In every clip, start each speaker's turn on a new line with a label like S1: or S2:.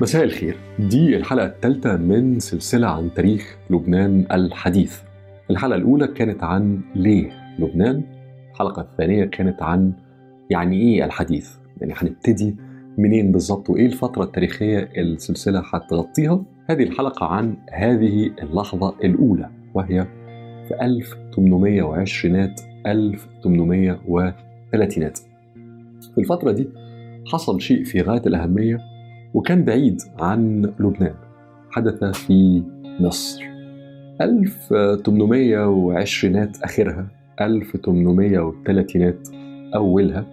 S1: مساء الخير. دي الحلقة الثالثة من سلسلة عن تاريخ لبنان الحديث. الحلقة الأولى كانت عن ليه لبنان؟ الحلقة الثانية كانت عن يعني إيه الحديث؟ يعني هنبتدي منين بالظبط وإيه الفترة التاريخية السلسلة هتغطيها؟ هذه الحلقة عن هذه اللحظة الأولى وهي في 1820 1830 في الفترة دي حصل شيء في غاية الأهمية وكان بعيد عن لبنان. حدث في مصر. 1820 آخرها 1830 أولها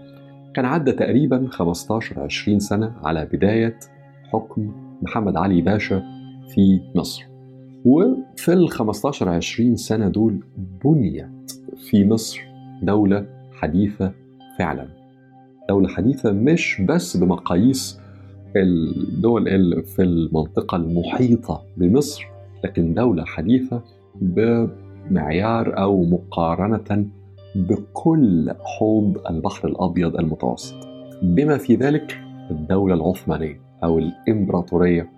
S1: كان عدى تقريبا 15 20 سنة على بداية حكم محمد علي باشا في مصر. وفي ال 15 20 سنة دول بنيت في مصر دولة حديثة فعلا. دولة حديثة مش بس بمقاييس الدول اللي في المنطقة المحيطة بمصر لكن دولة حديثة بمعيار أو مقارنة بكل حوض البحر الأبيض المتوسط. بما في ذلك الدولة العثمانية أو الإمبراطورية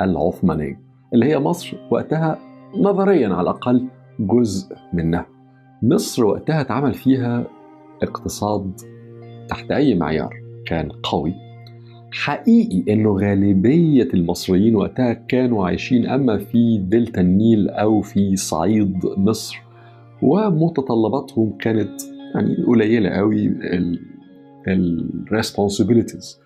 S1: العثمانية اللي هي مصر وقتها نظريا على الأقل جزء منها. مصر وقتها اتعمل فيها اقتصاد تحت أي معيار كان قوي. حقيقي انه غالبية المصريين وقتها كانوا عايشين أما في دلتا النيل أو في صعيد مصر ومتطلباتهم كانت يعني قليلة قوي ال responsibilities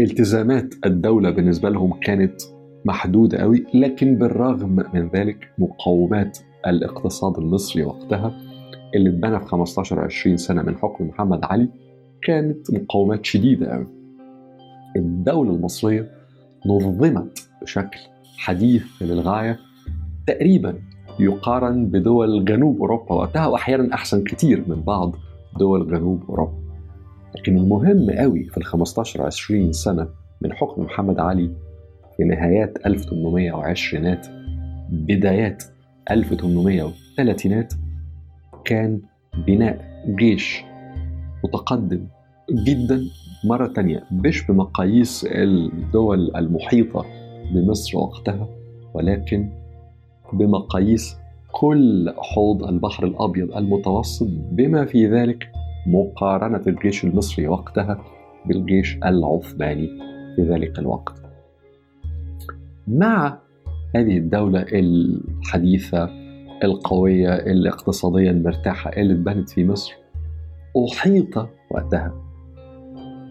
S1: التزامات الدولة بالنسبة لهم كانت محدودة قوي لكن بالرغم من ذلك مقومات الاقتصاد المصري وقتها اللي اتبنى في 15 20 سنة من حكم محمد علي كانت مقومات شديدة قوي الدولة المصرية نظمت بشكل حديث للغاية تقريبا يقارن بدول جنوب أوروبا وقتها وأحيانا أحسن كتير من بعض دول جنوب أوروبا. لكن المهم قوي في ال 15 20 سنة من حكم محمد علي في نهايات 1820 بدايات 1830 كان بناء جيش متقدم جدا مرة تانية مش بمقاييس الدول المحيطة بمصر وقتها ولكن بمقاييس كل حوض البحر الأبيض المتوسط بما في ذلك مقارنة الجيش المصري وقتها بالجيش العثماني في ذلك الوقت. مع هذه الدولة الحديثة القوية الاقتصاديا المرتاحة اللي اتبنت في مصر أحيط وقتها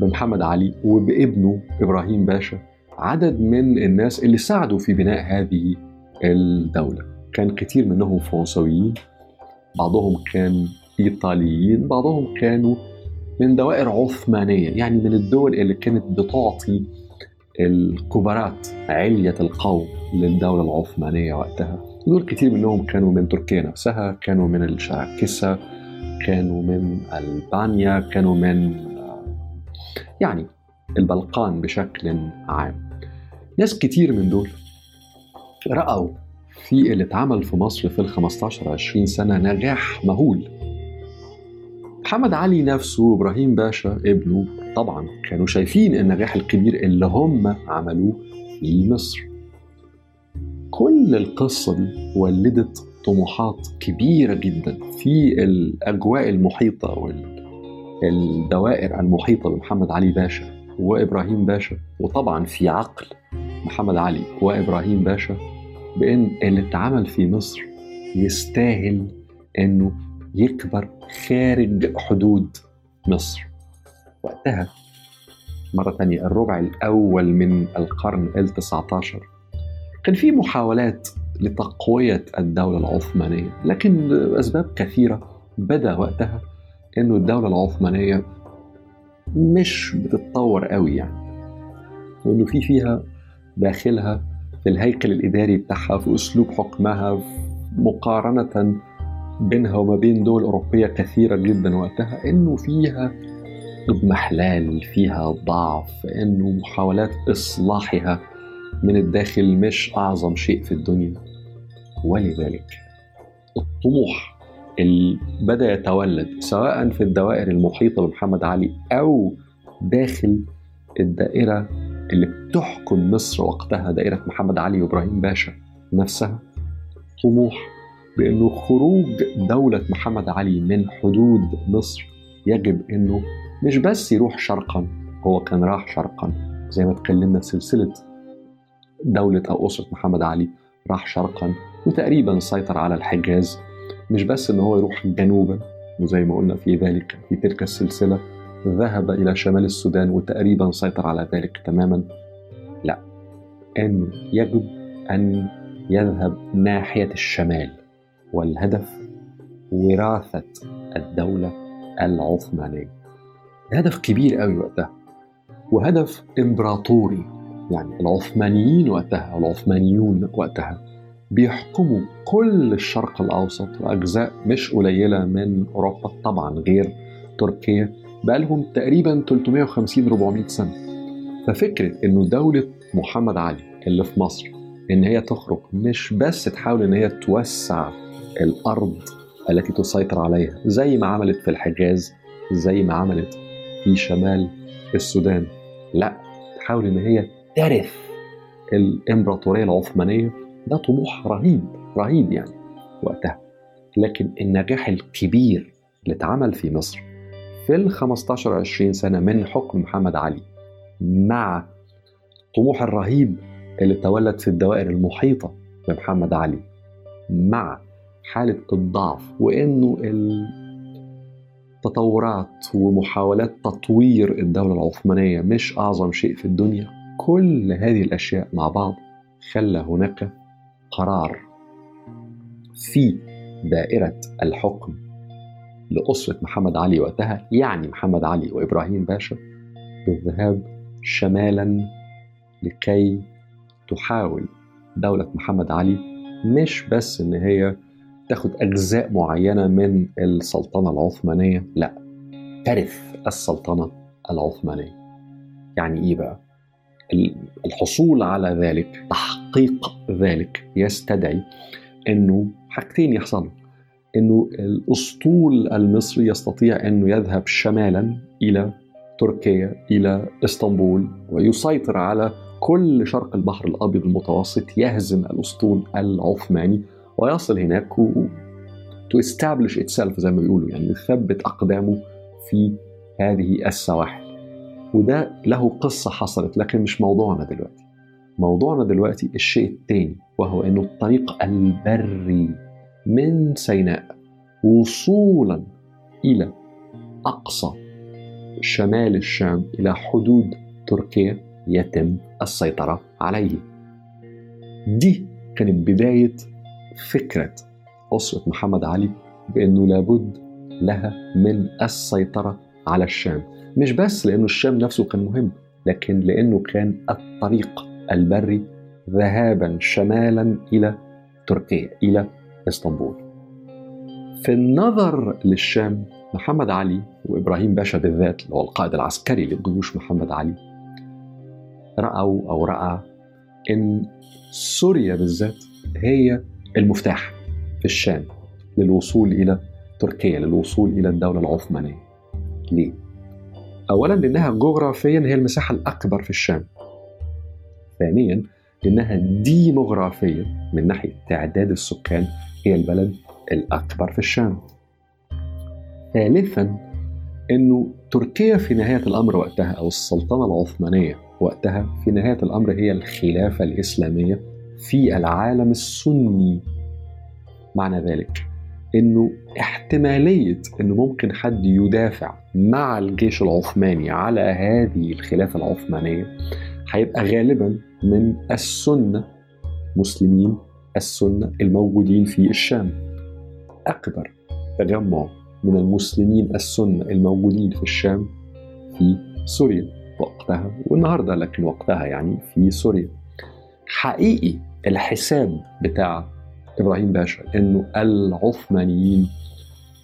S1: بمحمد علي وبابنه إبراهيم باشا عدد من الناس اللي ساعدوا في بناء هذه الدولة. كان كتير منهم فرنسويين بعضهم كان إيطاليين بعضهم كانوا من دوائر عثمانية يعني من الدول اللي كانت بتعطي الكبرات علية القوم للدولة العثمانية وقتها. دول كتير منهم كانوا من تركيا نفسها كانوا من الشراكسة كانوا من ألبانيا كانوا من يعني البلقان بشكل عام. ناس كتير من دول رأوا في اللي اتعمل في مصر في ال 15 20 سنة نجاح مهول. محمد علي نفسه وإبراهيم باشا ابنه طبعا كانوا شايفين النجاح الكبير اللي هم عملوه في مصر. كل القصة دي ولدت طموحات كبيرة جدا في الأجواء المحيطة والدوائر المحيطة بمحمد علي باشا وإبراهيم باشا. وطبعا في عقل محمد علي وإبراهيم باشا بأن اللي اتعمل في مصر يستاهل أنه يكبر خارج حدود مصر. وقتها مرة تانية الربع الأول من القرن التسعة عشر كان في محاولات لتقوية الدولة العثمانية لكن لأسباب كثيرة. بدأ وقتها أنه الدولة العثمانية مش بتتطور قوي يعني. وأنه في فيها داخلها في الهيكل الإداري بتاعها في أسلوب حكمها مقارنة بينها وما بين دول أوروبية كثيرة جدا وقتها إنه فيها اضمحلال فيها ضعف إنه محاولات إصلاحها من الداخل مش أعظم شيء في الدنيا. ولذلك الطموح بدأ يتولد سواء في الدوائر المحيطة بمحمد علي أو داخل الدائرة اللي بتحكم مصر وقتها دائرة محمد علي وإبراهيم باشا نفسها. طموح بأنه خروج دولة محمد علي من حدود مصر يجب أنه مش بس يروح شرقا هو كان راح شرقا. زي ما اتكلمنا في سلسلة دولة أو أسرة محمد علي راح شرقا وتقريبا سيطر على الحجاز. مش بس إن هو يروح جنوبا وزي ما قلنا في ذلك في تلك السلسلة ذهب إلى شمال السودان وتقريبا سيطر على ذلك تماما. لا انه يجب أن يذهب ناحية الشمال والهدف وراثة الدولة العثمانية. هدف كبير قوي وقتها وهدف إمبراطوري يعني العثمانيين وقتها العثمانيون وقتها. بيحكموا كل الشرق الأوسط وأجزاء مش قليلة من أوروبا طبعا غير تركيا بقالهم تقريبا 350 400 سنة. ففكرة إنه دولة محمد علي اللي في مصر إن هي تخرج مش بس تحاول إن هي توسع الأرض التي تسيطر عليها زي ما عملت في الحجاز زي ما عملت في شمال السودان لا تحاول إن هي ترث الإمبراطورية العثمانية ده طموح رهيب رهيب يعني وقتها. لكن النجاح الكبير اللي اتعمل في مصر في ال 15 20 سنة من حكم محمد علي مع الطموح الرهيب اللي تولد في الدوائر المحيطة بمحمد علي مع حالة الضعف وإنه التطورات ومحاولات تطوير الدولة العثمانية مش أعظم شيء في الدنيا كل هذه الأشياء مع بعض خلى هناك قرار في دائرة الحكم لأسرة محمد علي وقتها يعني محمد علي وإبراهيم باشا بالذهاب شمالا لكي تحاول دولة محمد علي مش بس إن هي تاخد أجزاء معينة من السلطنة العثمانية لأ ترث السلطنة العثمانية يعني إيه بقى؟ الحصول على ذلك تحقيق ذلك يستدعي إنه حاجتين يحصلوا. إنه الأسطول المصري يستطيع إنه يذهب شمالا إلى تركيا إلى إسطنبول ويسيطر على كل شرق البحر الأبيض المتوسط يهزم الأسطول العثماني ويصل هناك و to establish itself زي ما بيقولوا يعني يثبت أقدامه في هذه السواحل. وده له قصة حصلت لكن مش موضوعنا دلوقتي. موضوعنا دلوقتي الشيء الثاني وهو أنه الطريق البري من سيناء وصولا إلى أقصى شمال الشام إلى حدود تركيا يتم السيطرة عليه. دي كانت بداية فكرة أسرة محمد علي بأنه لابد لها من السيطرة على الشام. مش بس لأنه الشام نفسه كان مهم لكن لأنه كان الطريق البري ذهابا شمالا إلى تركيا إلى إسطنبول في النظر للشام محمد علي وإبراهيم باشا بالذات اللي هو القائد العسكري لجيوش محمد علي رأوا أو رأى إن سوريا بالذات هي المفتاح في الشام للوصول إلى تركيا للوصول إلى الدولة العثمانية ليه؟ أولا لأنها جغرافيا هي المساحة الأكبر في الشام. ثانيا لأنها ديموغرافيا من ناحية تعداد السكان هي البلد الأكبر في الشام. ثالثا أنه تركيا في نهاية الأمر وقتها أو السلطنة العثمانية وقتها في نهاية الأمر هي الخلافة الإسلامية في العالم السني. معنى ذلك إنه احتمالية إنه ممكن حد يدافع مع الجيش العثماني على هذه الخلافة العثمانية هيبقى غالبا من السنة مسلمين السنة الموجودين في الشام. أكبر تجمع من المسلمين السنة الموجودين في الشام في سوريا وقتها والنهاردة لكن وقتها يعني في سوريا. حقيقي الحساب بتاع إبراهيم باشا إنه العثمانيين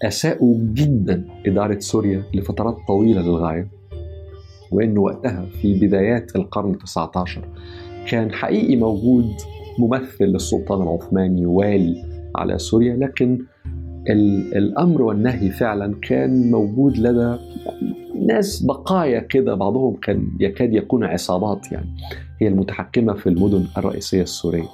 S1: أساءوا جدا إدارة سوريا لفترات طويلة للغاية وإنه وقتها في بدايات القرن ال19 كان حقيقي موجود ممثل للسلطان العثماني والي على سوريا لكن الأمر والنهي فعلا كان موجود لدى ناس بقايا كده بعضهم كان يكاد يكون عصابات يعني هي المتحكمة في المدن الرئيسية السورية.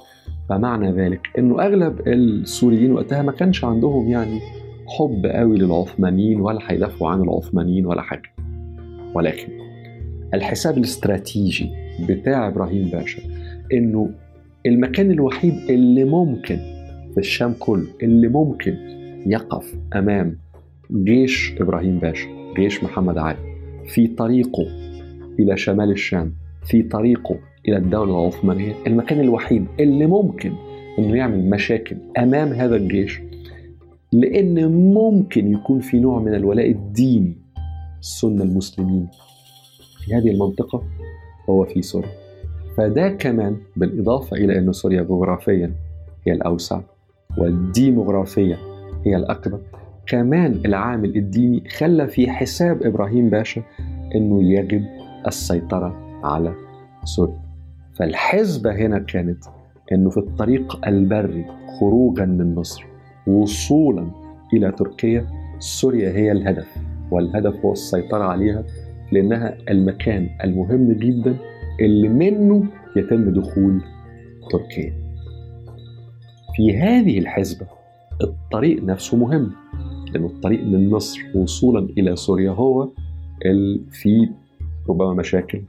S1: فمعنى ذلك إنه أغلب السوريين وقتها ما كانش عندهم يعني حب قوي للعثمانيين ولا هيدافعوا عن العثمانيين ولا حاجة. ولكن الحساب الاستراتيجي بتاع إبراهيم باشا إنه المكان الوحيد اللي ممكن في الشام كله اللي ممكن يقف أمام جيش إبراهيم باشا جيش محمد علي في طريقه إلى شمال الشام في طريقه إلى الدولة العثمانيه المكان الوحيد اللي ممكن إنه يعمل مشاكل أمام هذا الجيش لأن ممكن يكون في نوع من الولاء الديني السنة المسلمين. في هذه المنطقة هو في سوريا. فده كمان بالإضافة إلى أن سوريا جغرافيا هي الأوسع والديموغرافيا هي الأكبر. كمان العامل الديني خلى في حساب إبراهيم باشا إنه يجب السيطرة على سوريا. فالحسبه هنا كانت إنه في الطريق البري خروجا من مصر وصولا إلى تركيا سوريا هي الهدف والهدف هو السيطرة عليها لأنها المكان المهم جدا اللي منه يتم دخول تركيا. في هذه الحسبه الطريق نفسه مهم لأن الطريق من مصر وصولا إلى سوريا هو في ربما مشاكل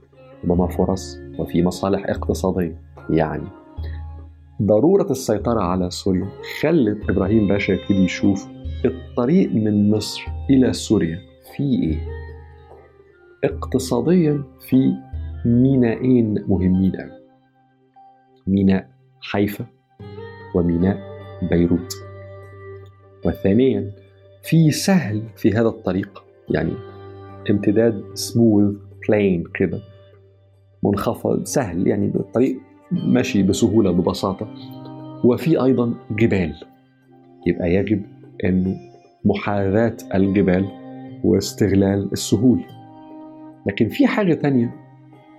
S1: ربما فرص وفي مصالح اقتصادية. يعني ضرورة السيطرة على سوريا خلت إبراهيم باشا يبتدي يشوف الطريق من مصر إلى سوريا. في إيه؟ اقتصاديا في مينائين مهمين أوي. ميناء حيفا وميناء بيروت. وثانيا في سهل في هذا الطريق يعني امتداد سموث بلين كده. منخفض سهل يعني الطريق ماشي بسهولة ببساطة. وفي أيضا جبال. يبقى يجب إنه محاذاة الجبال واستغلال السهول. لكن في حاجة تانية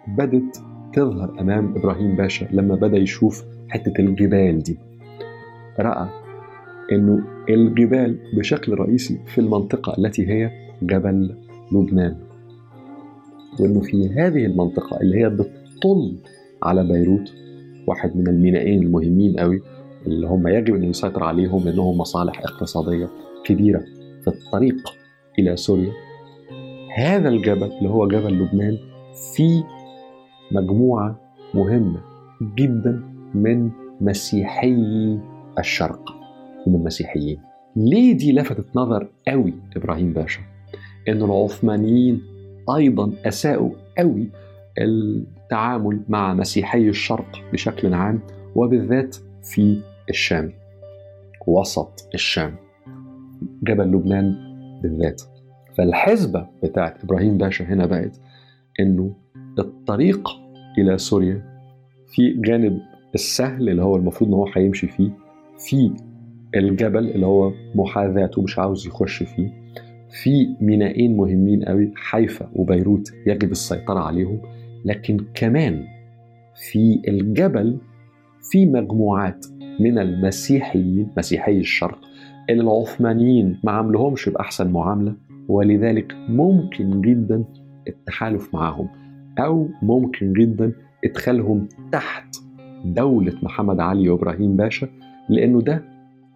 S1: بدت تظهر أمام إبراهيم باشا لما بدأ يشوف حتة الجبال دي. رأى إنه الجبال بشكل رئيسي في المنطقة التي هي جبل لبنان. وإنه في هذه المنطقة اللي هي بتطل على بيروت واحد من المينائين المهمين قوي اللي هم يجب أن يسيطر عليهم لانهم مصالح اقتصادية كبيرة في الطريق إلى سوريا. هذا الجبل اللي هو جبل لبنان في مجموعة مهمة جدا من مسيحي الشرق من المسيحيين. ليه دي لفتت نظر قوي إبراهيم باشا؟ إن العثمانيين أيضا اساءوا قوي التعامل مع مسيحي الشرق بشكل عام وبالذات في الشام وسط الشام جبل لبنان بالذات. فالحسبة بتاعت إبراهيم باشا هنا بقت إنه الطريق إلى سوريا في جانب السهل اللي هو المفروض إن هو هيمشي فيه في الجبل اللي هو محاذاته مش عاوز يخش فيه. في مينائين مهمين قوي حيفا وبيروت يجب السيطرة عليهم لكن كمان في الجبل في مجموعات من المسيحيين مسيحي الشرق اللي العثمانيين ما عاملهمش بأحسن معاملة ولذلك ممكن جدا التحالف معهم أو ممكن جدا إدخالهم تحت دولة محمد علي وإبراهيم باشا لأنه ده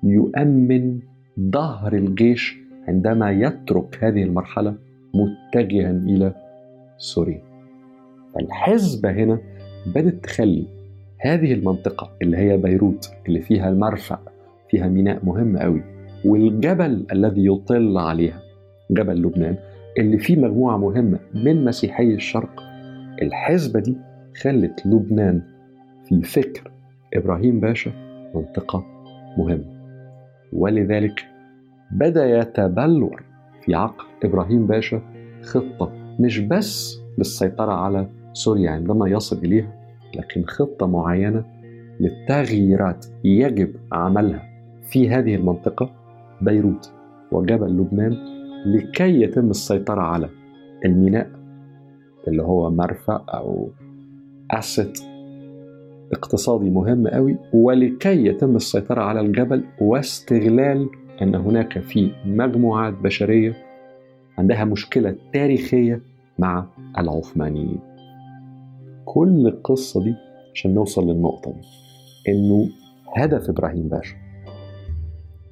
S1: يؤمن ظهر الجيش عندما يترك هذه المرحلة متجها إلى سوريا. الحزبة هنا بدأت تخلي هذه المنطقة اللي هي بيروت اللي فيها المرفأ فيها ميناء مهم قوي والجبل الذي يطل عليها جبل لبنان اللي فيه مجموعة مهمة من مسيحي الشرق. الحزبة دي خلت لبنان في فكر إبراهيم باشا منطقة مهمة. ولذلك بدأ يتبلور في عقل إبراهيم باشا خطة مش بس للسيطرة على سوريا عندما يصل إليها لكن خطة معينة للتغييرات يجب عملها في هذه المنطقة بيروت وجبل لبنان لكي يتم السيطرة على الميناء اللي هو مرفأ أو أسيت اقتصادي مهم قوي ولكي يتم السيطرة على الجبل واستغلال أن هناك في مجموعات بشرية عندها مشكلة تاريخية مع العثمانيين. كل القصة دي عشان نوصل للنقطة دي إنه هدف إبراهيم باشا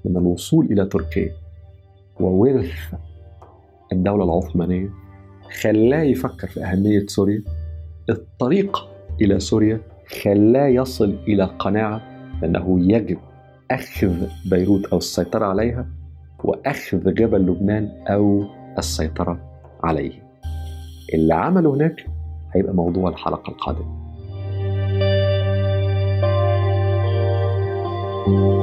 S1: من الوصول إلى تركيا وورث الدولة العثمانية خلاه يفكر في أهمية سوريا الطريق إلى سوريا خلاه يصل إلى قناعة بأنه يجب أخذ بيروت أو السيطرة عليها وأخذ جبل لبنان أو السيطرة عليه. اللي عمله هناك هيبقى موضوع الحلقة القادمة. thank you